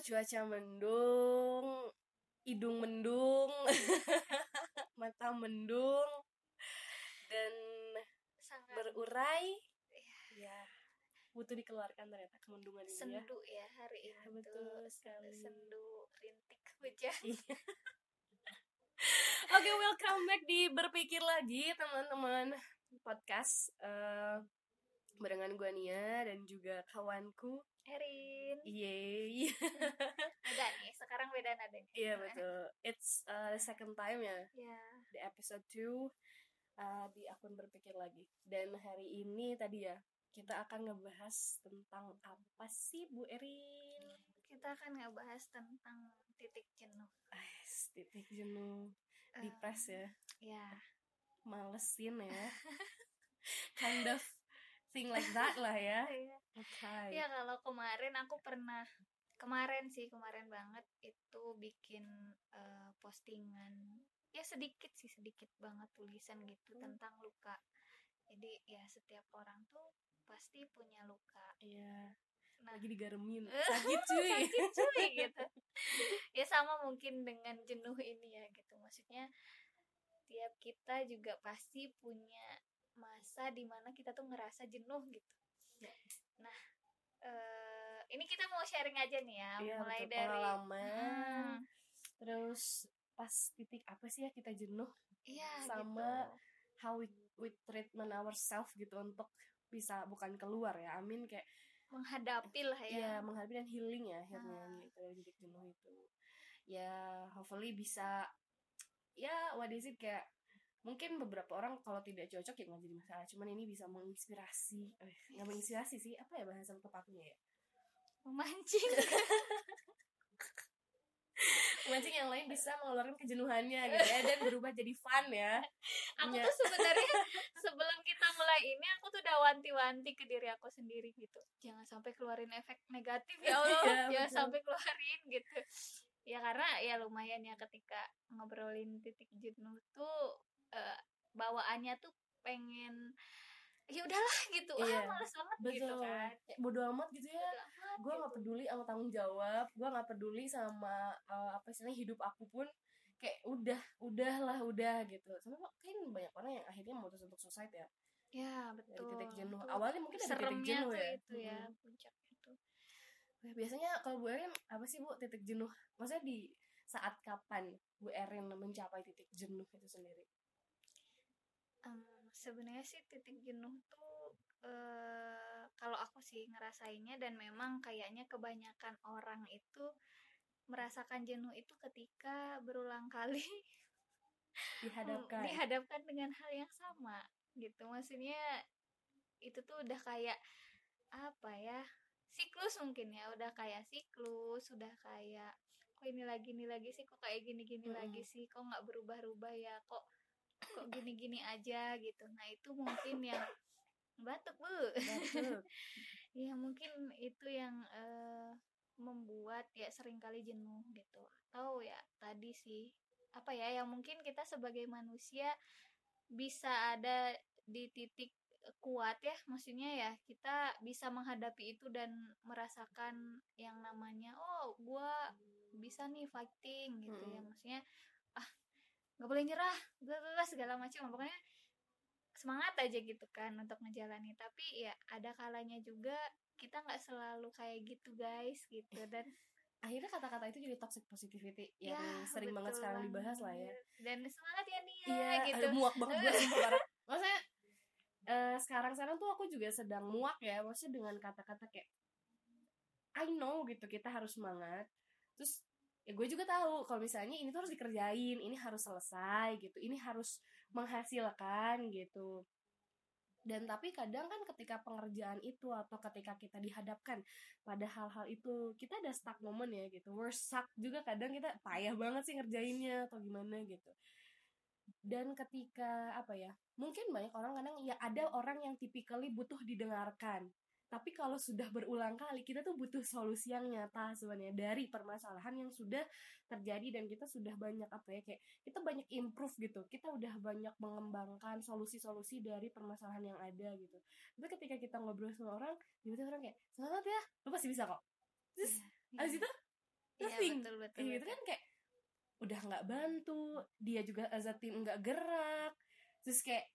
cuaca mendung, hidung mendung, mata mendung, dan sangat berurai. Iya. Ya, butuh dikeluarkan ternyata kemendungan ini ya. sendu ya hari Ya, ini betul tuh sekali. sendu rintik hujan. Oke, welcome back di berpikir lagi teman-teman podcast eh barengan gue Nia dan juga kawanku. Erin Yeay. beda nih sekarang beda nadanya Iya betul. It's uh, the second time ya ya di episode 2 uh, di akun berpikir lagi. Dan hari ini tadi ya kita akan ngebahas tentang apa sih Bu Erin? kita akan ngebahas tentang titik jenuh Ais, titik jenuh, depres ya, ya malesin ya. kind of thing like that lah ya. Iya. Oke. ya kalau kemarin aku pernah kemarin sih kemarin banget itu bikin eh, postingan ya sedikit sih sedikit banget tulisan gitu Hmm. tentang luka jadi ya setiap orang tuh pasti punya luka Iya, nah lagi digaremin. Sakit cuy. sakit cuy gitu ya sama mungkin dengan jenuh ini ya gitu maksudnya tiap kita juga pasti punya masa di mana kita tuh ngerasa jenuh gitu Ya. nah eh, ini kita mau sharing aja nih ya Iya, mulai betul. dari pengalaman. Hmm, Terus pas titik apa sih ya kita jenuh iya Sama gitu. how we, we treatment ourselves gitu untuk bisa bukan keluar ya amin kayak menghadapi lah ya ya menghadapi dan healing ya akhirnya Ah. gitu dari titik jenuh itu ya hopefully bisa ya what is it kayak mungkin beberapa orang kalau tidak cocok ya nggak jadi masalah cuman ini bisa menginspirasi eh, nggak menginspirasi sih apa ya bahasa tepatnya ya? Memancing. Memancing yang lain bisa mengeluarkan kejenuhannya gitu ya dan berubah jadi fun ya. Aku Iya. tuh sebenarnya sebelum kita mulai ini aku tuh udah wanti-wanti ke diri aku sendiri gitu. Jangan sampai keluarin efek negatif ya Allah Iya, jangan betul. sampai keluarin gitu. Ya karena ya lumayan ya ketika ngobrolin titik jenuh tuh eh, bawaannya tuh pengen ya udahlah gitu. Iya, ah males banget gitu betul. kan. Ya, bodo amat gitu ya. Gue gitu. peduli sama tanggung jawab. Gue nggak peduli sama eh, apa istilahnya hidup aku pun. Kayak udah udahlah udah gitu. Sama kan banyak orang yang akhirnya memutus untuk suicide ya. Ya dari betul titik jenuh. Tuh, awalnya mungkin dari titik jenuh tuh ya. itu ya Mm-mm. puncaknya tuh. Nah, biasanya kalau Bu Erin apa sih Bu titik jenuh? Maksudnya di saat kapan Bu Erin mencapai titik jenuh itu sendiri Em, sebenarnya sih titik jenuh tuh eh kalau aku sih ngerasainnya dan memang kayaknya kebanyakan orang itu merasakan jenuh itu ketika berulang kali dihadapkan. Dihadapkan dengan hal yang sama gitu. Maksudnya itu tuh udah kayak apa ya siklus mungkin ya. Udah kayak siklus udah kayak kok ini lagi ini lagi sih kok kayak gini gini Mm-mm. lagi sih kok nggak berubah-ubah ya kok kok gini-gini aja gitu. Nah itu mungkin yang batuk bu. Betul. ya mungkin itu yang eh, membuat ya sering kali jenuh gitu. Atau ya tadi sih apa ya yang mungkin kita sebagai manusia bisa ada di titik kuat ya. Maksudnya ya kita bisa menghadapi itu dan merasakan yang namanya oh gua bisa nih fighting gitu ya. Mm-mm. maksudnya nggak boleh nyerah bla bla segala macam. Pokoknya semangat aja gitu kan untuk menjalani tapi ya ada kalanya juga kita nggak selalu kayak gitu guys gitu. Dan akhirnya kata-kata itu jadi toxic positivity yang ya sering banget sekarang dibahas lah ya. dan semangat ya nih Iya, gitu. aduh, muak banget gue sumpah. Maksudnya eh, sekarang-sekarang tuh aku juga sedang muak ya, maksudnya dengan kata-kata kayak I know gitu kita harus semangat. Terus ya gue juga tahu kalau misalnya ini tuh harus dikerjain, ini harus selesai gitu, ini harus menghasilkan gitu. Dan tapi kadang kan ketika pengerjaan itu atau ketika kita dihadapkan pada hal-hal itu, kita ada stuck moment ya gitu. We're stuck juga kadang kita payah banget sih ngerjainnya atau gimana gitu dan ketika apa ya mungkin banyak orang kadang ya ada orang yang typically butuh didengarkan tapi kalau sudah berulang kali kita tuh butuh solusi yang nyata sebenarnya dari permasalahan yang sudah terjadi dan kita sudah banyak apa ya kayak kita banyak improve gitu kita udah banyak mengembangkan solusi-solusi dari permasalahan yang ada gitu tapi ketika kita ngobrol sama orang tiba-tiba orang kayak semangat ya lu pasti bisa kok terus Iya. abis itu Iya, Nothing. betul betul. Gitu kan kayak udah nggak bantu dia juga as a team nggak gerak terus kayak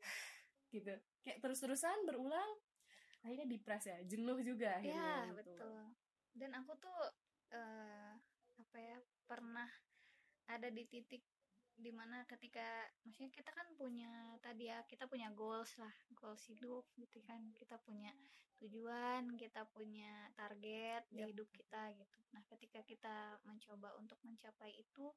gitu kayak terus-terusan berulang akhirnya depres ya jenuh juga Iya, akhirnya gitu. betul. Dan aku tuh eh apa ya, pernah ada di titik di mana ketika maksudnya kita kan punya tadi ya kita punya goals lah goals hidup gitu kan kita punya tujuan kita punya target di Yap. hidup kita gitu nah ketika kita mencoba untuk mencapai itu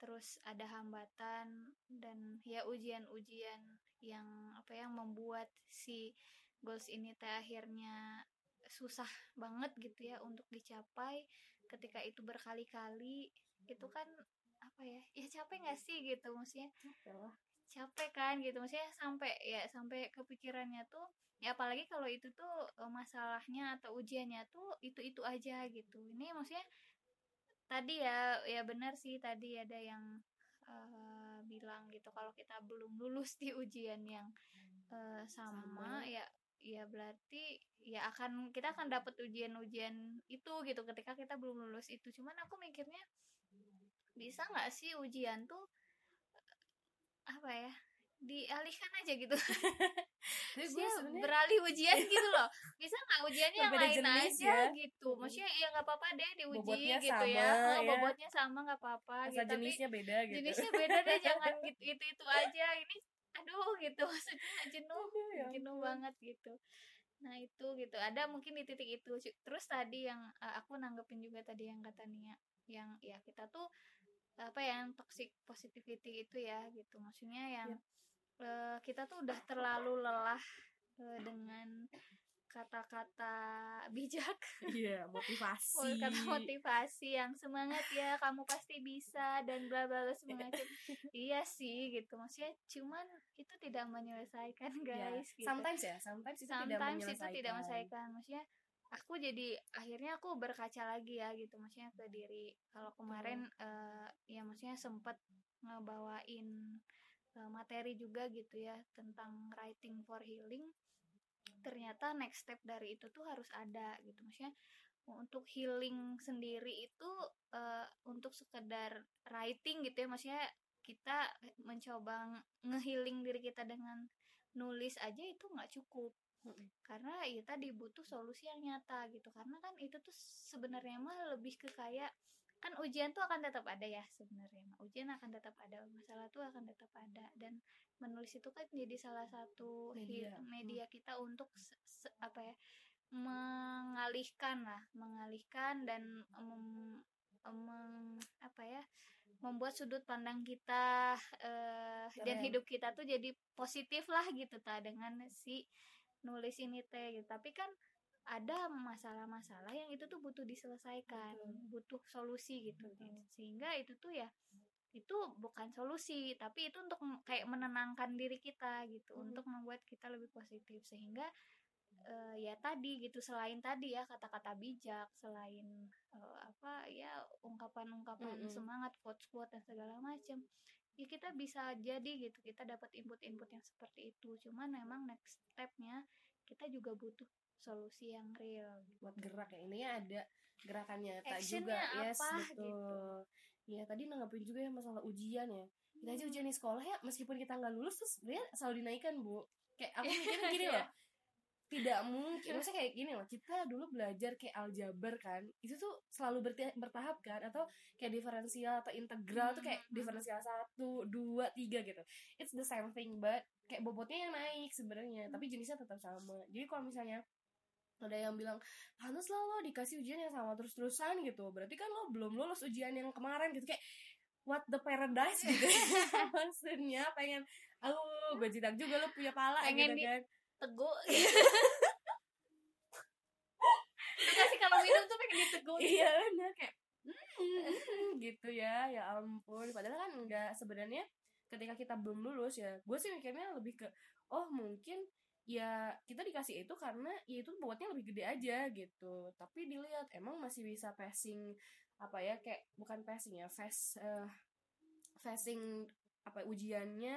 terus ada hambatan dan ya ujian-ujian yang apa yang membuat si goals ini teh akhirnya susah banget gitu ya untuk dicapai ketika itu berkali-kali. Itu kan apa ya? Ya capek nggak sih gitu? Maksudnya Capek lah. capek kan gitu. Maksudnya sampai ya sampai kepikirannya tuh ya apalagi kalau itu tuh eh, masalahnya atau ujiannya tuh itu itu aja gitu. Ini maksudnya tadi ya ya benar sih tadi ada yang eh, bilang gitu kalau kita belum lulus di ujian yang eh, sama, Sama. ya ya berarti ya akan kita akan dapat ujian-ujian itu gitu ketika kita belum lulus itu. Cuman aku mikirnya bisa nggak sih ujian tuh apa ya dialihkan aja gitu? Sebenarnya beralih ujian gitu loh. Bisa nggak ujiannya yang lain aja ya. gitu? Maksudnya ya nggak apa-apa deh diuji Bobotnya gitu ya. sama, Oh, ya. bobotnya sama nggak apa-apa gitu. Tapi jenisnya beda gitu. jenisnya beda deh jangan gitu itu itu aja. Ini aduh gitu maksudnya jenuh Aduh, ya jenuh ampun. banget gitu. Nah itu gitu ada mungkin di titik itu terus tadi yang eh, aku nanggepin juga tadi yang kata Nia yang ya kita tuh apa ya, yang toxic positivity itu ya gitu. Maksudnya yang eh, kita tuh udah terlalu lelah eh, dengan kata-kata bijak. Iya motivasi. Kata motivasi yang semangat ya kamu pasti bisa dan bla bla bla iya sih gitu. Maksudnya cuman itu tidak menyelesaikan Ya, guys gitu. sometimes ya sometimes itu tidak sometimes itu menyelesaikan. tidak menyelesaikan. Maksudnya aku jadi akhirnya aku berkaca lagi ya gitu. Maksudnya ke diri. Kalau kemarin eh, ya maksudnya sempet ngebawain eh, materi juga gitu ya tentang writing for healing ternyata next step dari itu tuh harus ada gitu. Maksudnya untuk healing sendiri itu eh, untuk sekedar writing gitu ya maksudnya kita mencoba ngehealing diri kita dengan nulis aja itu nggak cukup. Karena ya tadi butuh solusi yang nyata gitu. Karena kan itu tuh sebenarnya mah lebih ke kayak kan ujian tuh akan tetap ada ya sebenarnya mah ujian akan tetap ada masalah tuh akan tetap ada dan menulis itu kan jadi salah satu Media. media kita untuk se- se- apa ya mengalihkan lah mengalihkan dan mem- apa ya membuat sudut pandang kita eh, dan hidup kita tuh jadi positif lah gitu ta dengan si nulis ini teh gitu. tapi kan ada masalah-masalah yang itu tuh butuh diselesaikan butuh solusi gitu Betul. sehingga itu tuh ya itu bukan solusi tapi itu untuk kayak menenangkan diri kita gitu Mhm. untuk membuat kita lebih positif sehingga eh, ya tadi gitu selain tadi ya kata-kata bijak selain eh, apa ya ungkapan-ungkapan Mm-mm. semangat quotes-quotes dan segala macam ya kita bisa jadi gitu kita dapat input-input yang seperti itu cuman memang next stepnya kita juga butuh solusi yang real buat gerak ya. Ini ada gerakan nyata Actionnya juga yes apa, betul. ya tadi nanggapin juga ya masalah ujian ya. Kita aja Hmm. ujian di sekolah ya meskipun kita nggak lulus terus sebenarnya selalu dinaikkan bu. Kayak aku mikirnya gini Iya. loh. Tidak mungkin. Maksudnya kayak gini loh. Kita dulu belajar kayak aljabar kan itu tuh selalu berti- bertahap kan? Atau kayak diferensial atau integral tuh kayak Hmm. diferensial satu dua tiga gitu. It's the same thing but kayak bobotnya yang naik sebenarnya tapi jenisnya tetap sama. Jadi kalau misalnya ada yang bilang pantas lah lo dikasih ujian yang sama terus-terusan gitu. Berarti kan lo belum lulus ujian yang kemarin gitu kayak what the paradise gitu. Maksudnya pengen aku gue jitak juga lo punya pala Pengen gitu kan. teguh Enggak sih kalau minum tuh pengen diteguh iya bener. Kayak "Hmm," gitu ya. Ya ampun. Padahal kan enggak sebenarnya ketika kita belum lulus ya gue sih mikirnya lebih ke oh mungkin ya kita dikasih itu karena ya itu bobotnya lebih gede aja gitu. Tapi dilihat emang masih bisa passing apa ya kayak bukan passing ya fast eh, facing apa ujiannya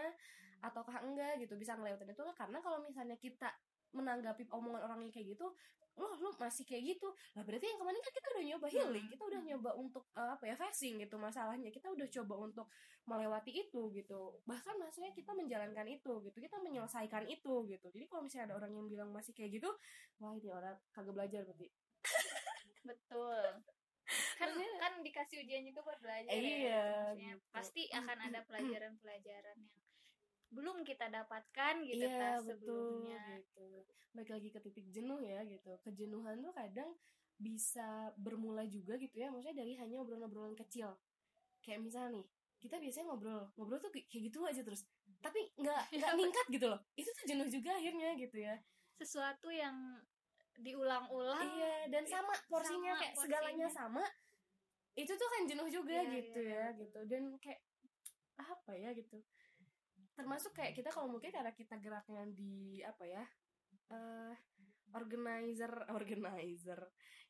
ataukah enggak gitu bisa ngelewatin itu karena kalau misalnya kita menanggapi omongan orang yang kayak gitu loh lu masih kayak gitu. Lah berarti yang kemarin kan kita udah nyoba healing kita udah nyoba untuk uh, apa ya facing gitu masalahnya. Kita udah coba untuk melewati itu gitu. Bahkan maksudnya kita menjalankan itu gitu kita menyelesaikan itu gitu. Jadi kalau misalnya ada orang yang bilang masih kayak gitu wah ini orang kagak belajar berarti. Betul. Kan kan dikasih ujian juga buat belajar iya, ya Maksudnya gitu. pasti akan ada pelajaran-pelajaran yang belum kita dapatkan gitu iya tas betul sebelumnya. gitu. Balik lagi ke titik jenuh ya gitu. Kejenuhan tuh kadang bisa bermula juga gitu ya maksudnya dari hanya obrolan-obrolan kecil. Kayak misalnya nih kita biasanya ngobrol ngobrol tuh kayak gitu aja terus. Tapi nggak nggak meningkat gitu loh. Itu tuh jenuh juga akhirnya gitu ya. Sesuatu yang diulang-ulang iya dan sama porsinya sama kayak segalanya porsinya. sama itu tuh kan jenuh juga Iya, gitu iya, ya gitu. dan kayak apa ya gitu termasuk kayak kita kalau mungkin karena kita geraknya di apa ya eh organizer organizer.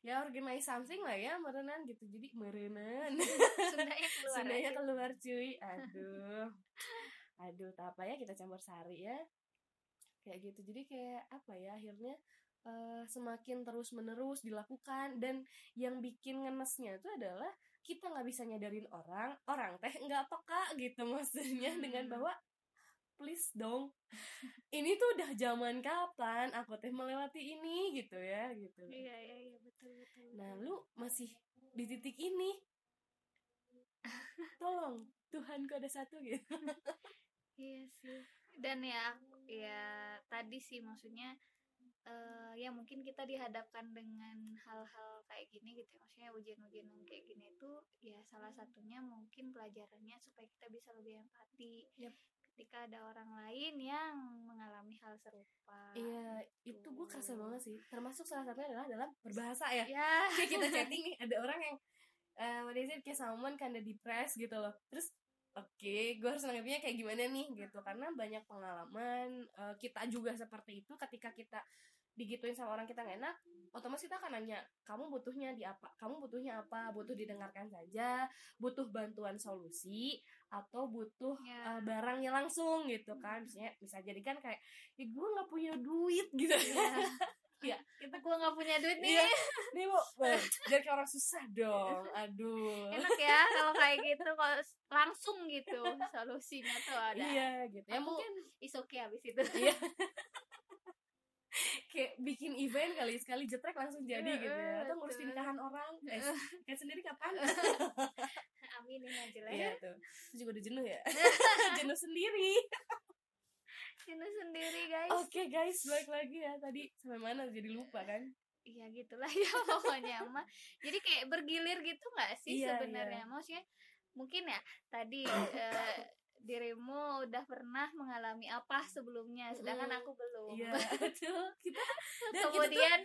Ya organize something lah ya merenan gitu. Jadi merenan. Sundanya keluar Sundanya aja. keluar cuy. Aduh. Aduh tak apa ya kita campur sari ya. Kayak gitu. Jadi kayak apa ya akhirnya eh, semakin terus menerus dilakukan. Dan yang bikin ngenesnya itu adalah kita nggak bisa nyadarin orang. Orang teh nggak peka gitu maksudnya. Dengan Hmm. bahwa please dong ini tuh udah zaman kapan aku teh melewati ini gitu ya gitu iya iya iya betul betul nah lu masih di titik ini tolong Tuhanku ada satu gitu Iya sih. Dan ya ya tadi sih maksudnya eh ya mungkin kita dihadapkan dengan hal-hal kayak gini gitu ya. Maksudnya ujian-ujian kayak gini itu ya salah satunya mungkin pelajarannya supaya kita bisa lebih empati. Yap. Ketika ada orang lain yang mengalami hal serupa. iya itu gue kerasa banget sih. Termasuk salah satunya adalah dalam berbahasa ya. Ya. kayak kita chatting nih ada orang yang eh is it kayak someone kinda depressed gitu loh. Terus oke gue harus nanggapnya kayak gimana nih? Gitu. Karena banyak pengalaman eh, kita juga seperti itu ketika kita digituin sama orang kita nggak enak otomatis kita akan nanya kamu butuhnya di apa kamu butuhnya apa butuh didengarkan saja butuh bantuan solusi atau butuh Ya. eh, barangnya langsung gitu kan misalnya bisa jadi kan kayak ya gue nggak punya duit gitu Iya. Iya. Kita gua nggak punya duit nih. Iya. nih bu jadi orang susah dong aduh Enak ya kalau kayak gitu kalau langsung gitu solusinya tuh ada. iya gitu ya mungkin Is okay habis itu. iya kayak bikin event kali sekali jetrek langsung jadi Iya, gitu ya. atau ngurus nikahan orang. Eh kan sendiri kapan? Aja lah iya ya. tuh. Itu juga udah jenuh ya? Jenuh sendiri. Sini sendiri guys. oke guys balik lagi ya. Tadi sampai mana jadi lupa kan? Iya gitulah ya pokoknya mah. Jadi kayak bergilir gitu nggak sih Iya, sebenarnya? Maksudnya mungkin ya tadi eh, dirimu udah pernah mengalami apa sebelumnya, sedangkan aku belum. iya betul kita dan kita tuh kemudian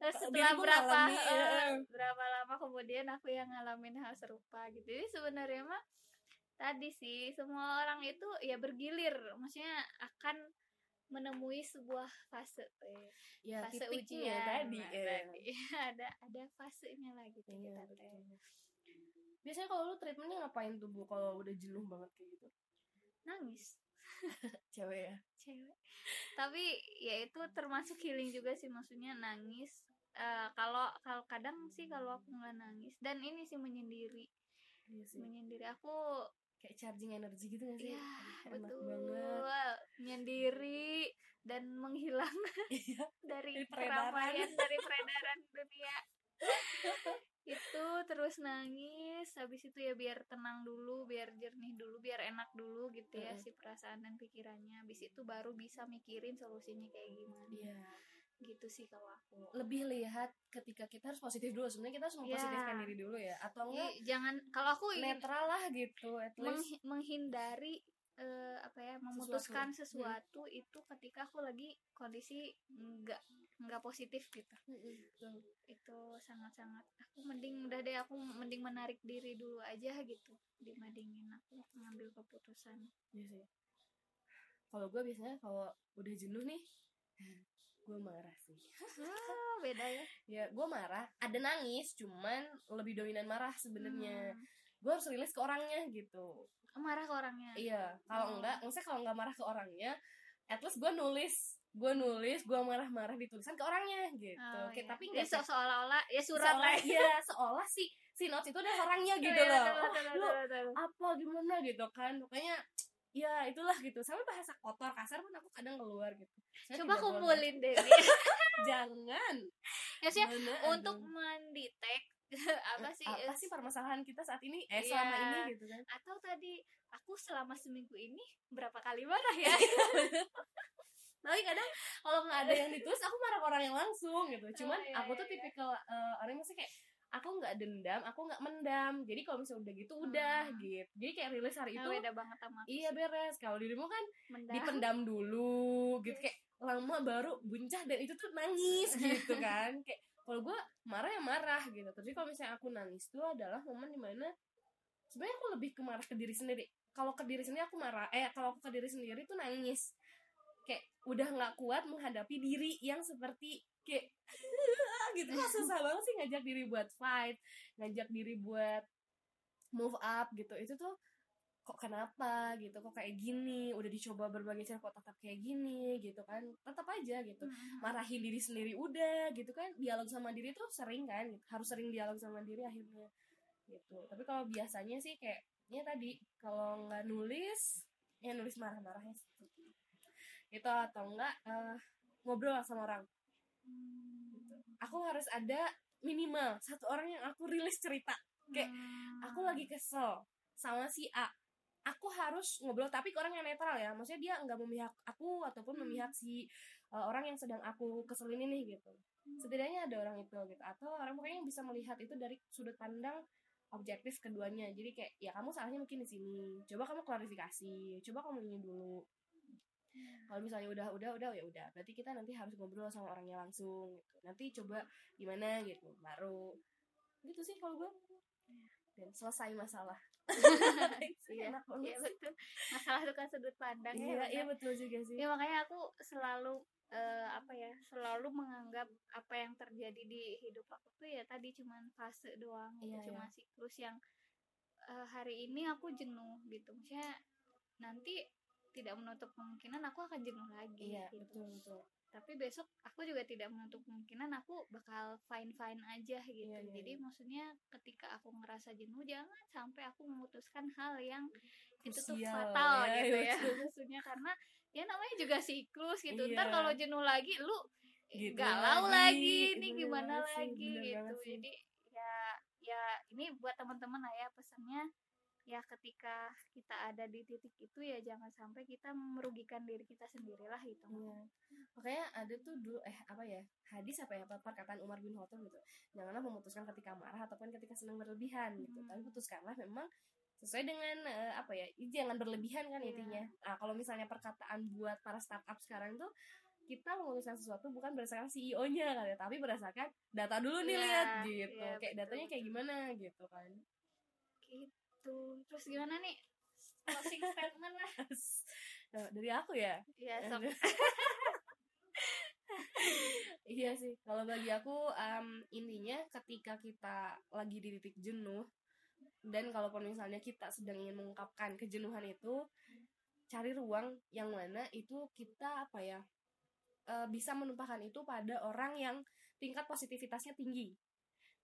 eh, setelah berapa ngalami, iya. berapa lama kemudian aku yang ngalamin hal serupa gitu. Jadi sebenarnya mah tadi sih semua orang itu ya bergilir, maksudnya akan menemui sebuah fase eh, ya fase titiknya ujian tadi nah, ya. tadi. ada ada fasenya lah gitu Iya, kita biasanya kalau lu treatmentnya ngapain tuh bu kalau udah jenuh banget kayak gitu nangis. Cewek ya? Cewek. Tapi ya itu termasuk healing juga sih maksudnya nangis. Eh, kalau kalau kadang sih kalau aku nggak nangis. Dan ini sih menyendiri. Iya sih. Menyendiri. Aku kayak charging energi gitu gak sih? Ya enak betul. banget. Menyendiri dan menghilang iya. dari Dari peredaran. dari peredaran dunia itu terus nangis habis itu ya biar tenang dulu biar jernih dulu biar enak dulu gitu ya si perasaan dan pikirannya. Habis itu baru bisa mikirin solusinya kayak gimana. Iya. Gitu sih kalau aku. Lebih lihat ketika kita harus positif dulu. Sebenarnya kita harus mempositifkan Iya. diri dulu ya. Atau enggak Ih, jangan kalau aku netral lah gitu at least. menghi- menghindari eh, apa ya memutuskan Sesuatu. sesuatu, itu ketika aku lagi kondisi nggak nggak positif gitu. Betul. itu sangat-sangat aku mending udah deh aku mending menarik diri dulu aja gitu dibandingin aku ngambil keputusan. Iya sih. Kalau gue biasanya kalau udah jenuh nih gue marah sih. Ah beda ya. Ya gue marah ada nangis cuman lebih dominan marah sebenarnya. Hmm, gue harus rilis ke orangnya gitu. Marah ke orangnya? Iya kalau Oh. enggak maksudnya kalau nggak marah ke orangnya at least gue nulis gue nulis gue marah-marah di tulisan ke orangnya gitu. Oh, iya. tapi nggak se- seolah-olah ya surat. Seolah lah. ya seolah si si notes itu adalah orangnya gitu Iya, loh. oh, lu apa gimana gitu kan. Pokoknya ya itulah gitu. Sampai bahasa kotor kasar pun aku kadang keluar gitu. Saya Coba kumpulin deh. jangan. Ya sih untuk ada. mendetek apa sih apa eh, sih permasalahan kita saat ini? Eh Iya. selama ini gitu kan. Atau tadi aku selama seminggu ini berapa kali marah ya tapi kadang kalau nggak ada yang ditulis aku marah ke orang yang langsung gitu. Cuman Oh, iya, aku iya, tuh iya. tipikal eh, orang yang maksudnya kayak aku nggak dendam aku nggak mendam. Jadi kalau misalnya udah gitu udah Hmm. gitu. Jadi kayak rilis hari Nah, itu beda banget sama aku iya beres. Kalau dirimu kan Mendam. dipendam dulu gitu. Kayak lama baru buncah dan itu tuh nangis gitu kan. Kayak kalau gue marah ya marah gitu. Tapi kalau misalnya aku nangis tuh adalah momen di mana sebenarnya aku lebih ke marah ke diri sendiri. Kalau ke diri sendiri aku marah eh kalau aku ke diri sendiri tuh nangis kayak udah nggak kuat menghadapi diri yang seperti kayak gitu. Lah susah banget sih ngajak diri buat fight ngajak diri buat move up gitu. Itu tuh kok kenapa gitu? Kok kayak gini? Udah dicoba berbagai cara kok tetap kayak gini gitu kan? Tetap aja gitu. Marahin diri sendiri udah gitu kan? Dialog sama diri tuh sering kan gitu. harus sering dialog sama diri akhirnya gitu. Tapi kalau biasanya sih kayak ya tadi kalau nggak nulis ya nulis marah-marahnya sih. Itu atau enggak eh, ngobrol sama orang. Hmm. aku harus ada minimal satu orang yang aku rilis cerita. Kayak Hmm. aku lagi kesel sama si A. Aku harus ngobrol tapi ke orang yang netral ya. Maksudnya dia nggak memihak aku ataupun memihak si uh, orang yang sedang aku keselin ini gitu. Setidaknya ada orang itu gitu. Atau orang pokoknya yang bisa melihat itu dari sudut pandang objektif keduanya. Jadi kayak ya kamu salahnya mungkin di sini. Coba kamu klarifikasi. Coba kamu ini dulu kalau misalnya udah udah udah ya udah. Berarti kita nanti harus ngobrol sama orangnya langsung gitu. Nanti coba gimana gitu baru gitu sih kalau gue dan selesai masalah. Iya, enak banget. Iya betul. Masalah itu kan sudut pandang ya. iya benar. iya betul juga sih. Ya makanya aku selalu eh, apa ya selalu menganggap apa yang terjadi di hidup aku tuh ya tadi cuman fase doang gitu. Iya, cuma siklus yang eh, hari ini aku jenuh gitu. Maksudnya nanti tidak menutup kemungkinan aku akan jenuh lagi iya gitu. betul betul. Tapi besok aku juga tidak menutup kemungkinan aku bakal fine fine aja gitu. Iya, iya, jadi iya. maksudnya ketika aku ngerasa jenuh jangan sampai aku memutuskan hal yang itu tuh fatal ya, gitu iya, ya. betul. maksudnya karena ya namanya juga siklus gitu. Iya. ntar kalau jenuh lagi lu Gitu galau lagi, lagi, ini bener gimana sih, lagi gitu. jadi ya ya ini buat teman-teman lah ya pesannya ya ketika kita ada di titik itu ya jangan sampai kita merugikan diri kita sendirilah gitu Iya. Makanya ada tuh dulu eh apa ya hadis apa ya perkataan Umar bin Khattab gitu. Janganlah memutuskan ketika marah ataupun ketika senang berlebihan gitu. Hmm. Tapi putuskanlah memang sesuai dengan eh, apa ya jangan berlebihan kan Iya. intinya. Nah kalau misalnya perkataan buat para startup sekarang tuh kita memutuskan sesuatu bukan berdasarkan CEO-nya kan ya, tapi berdasarkan data dulu nih Iya, lihat gitu. iya, kayak betul, datanya kayak gimana gitu kan. gitu terus gimana nih? Closing statement lah. Dari aku ya. ya sok. iya sih kalau bagi aku em, intinya ketika kita lagi di titik jenuh dan kalaupun misalnya kita sedang ingin mengungkapkan kejenuhan itu cari ruang yang mana itu kita apa ya eh, bisa menumpahkan itu pada orang yang tingkat positivitasnya tinggi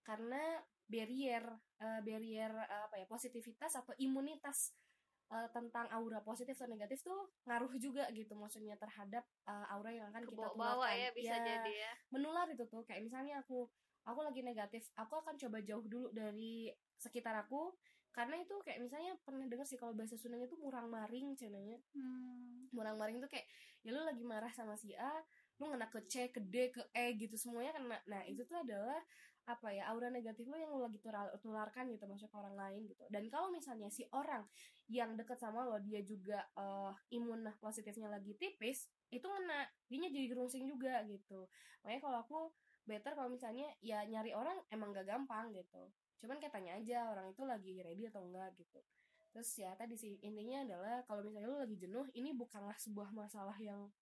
karena barrier eh, barrier eh, apa ya positivitas atau imunitas eh, tentang aura positif atau negatif tuh ngaruh juga gitu maksudnya terhadap eh, aura yang akan kita bawa ya bisa Ya, jadi ya. menular itu tuh. Kayak misalnya aku aku lagi negatif aku akan coba jauh dulu dari sekitar aku karena itu kayak misalnya pernah dengar sih kalau bahasa Sundanya itu murang maring cenanya hmm. murang maring tuh kayak ya lu lagi marah sama si A lu ngena ke C ke D ke E gitu semuanya kena. Nah itu tuh adalah apa ya aura negatif lo yang lu lagi tular- tularkan gitu maksudnya ke orang lain gitu. Dan kalau misalnya si orang yang deket sama lo dia juga eh, imun positifnya lagi tipis itu ngena dia jadi gerungsing juga gitu. Makanya kalau aku better kalau misalnya ya nyari orang emang gak gampang gitu. Cuman kayak tanya aja orang itu lagi ready atau enggak gitu. Terus ya tadi sih intinya adalah kalau misalnya lu lagi jenuh ini bukanlah sebuah masalah yang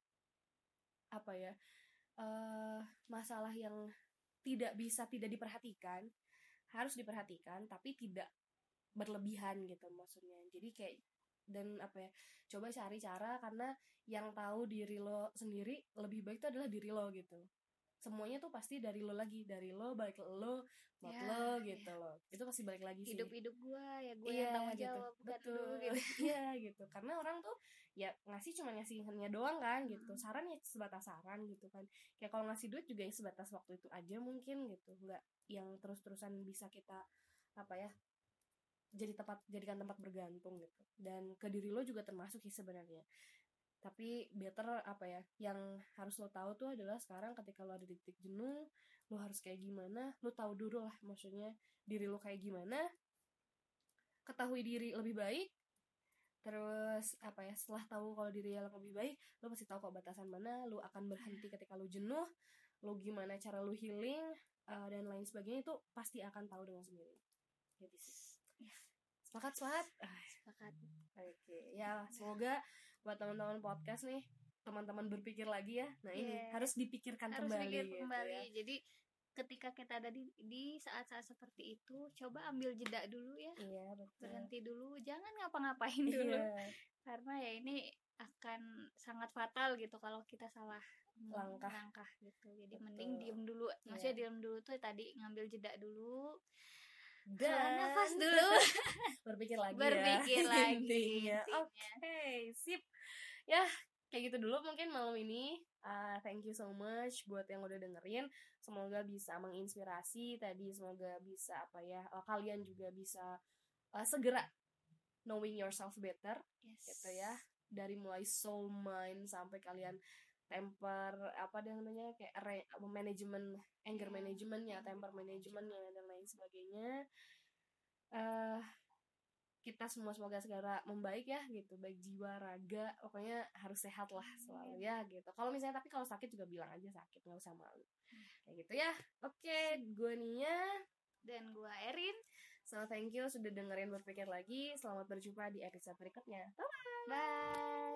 apa ya eh masalah yang tidak bisa tidak diperhatikan harus diperhatikan tapi tidak berlebihan gitu maksudnya. Jadi kayak dan apa ya coba cari cara karena yang tahu diri lo sendiri lebih baik itu adalah diri lo gitu semuanya tuh pasti dari lo lagi dari lo balik ke lo buat Ya, lo ya. gitu loh. Itu pasti balik lagi sih. Hidup hidup gue ya gue Iya, yang tanggung gitu. jawab bukan betul. lu gitu. Iya gitu. Karena orang tuh ya ngasih cuma ngasihnya doang kan gitu. Hmm. saran ya sebatas saran gitu kan. Kayak kalau ngasih duit juga ya sebatas waktu itu aja mungkin gitu. Nggak yang terus terusan bisa kita apa ya jadi tempat jadikan tempat bergantung gitu. Dan ke diri lo juga termasuk sih sebenarnya tapi better apa ya yang harus lo tahu tuh adalah sekarang ketika lo ada di titik jenuh lo harus kayak gimana lo tahu dulu lah maksudnya diri lo kayak gimana ketahui diri lebih baik terus apa ya setelah tahu kalau diri yang lebih baik lo pasti tahu kok batasan mana lo akan berhenti ketika lo jenuh lo gimana cara lo healing uh, dan lain sebagainya itu pasti akan tahu dengan sendiri gitu sih Ya. Sepakat sepakat Ah, sepakat oke ya semoga buat teman-teman podcast nih teman-teman berpikir lagi ya nah ini Iya. harus dipikirkan harus kembali mikir gitu kembali ya. jadi ketika kita ada di di saat-saat seperti itu coba ambil jeda dulu ya iya betul berhenti dulu jangan ngapa-ngapain dulu Iya. karena ya ini akan sangat fatal gitu kalau kita salah mm, Langkah. gitu jadi Betul. mending diem dulu maksudnya Iya. diem dulu tuh tadi ngambil jeda dulu dan Hela nafas dulu berpikir lagi berpikir ya lagi. Oke, sip. Ya, kayak gitu dulu mungkin malam ini. Uh, thank you so much buat yang udah dengerin. Semoga bisa menginspirasi tadi. Semoga bisa apa ya? uh, kalian juga bisa uh, segera knowing yourself better yes. gitu ya. Dari mulai soul mind sampai kalian temper apa namanya kayak manajemen anger Iya. manajemennya, temper manajemennya lain sebagainya. eh kita semua semoga segera membaik ya gitu. Baik jiwa raga pokoknya harus sehat lah selalu ya gitu. Kalau misalnya tapi kalau sakit juga bilang aja sakit nggak usah malu. Kayak gitu ya. Oke gue Nia. Dan gua Erin. So thank you sudah dengerin berpikir lagi. Selamat berjumpa di episode berikutnya. Bye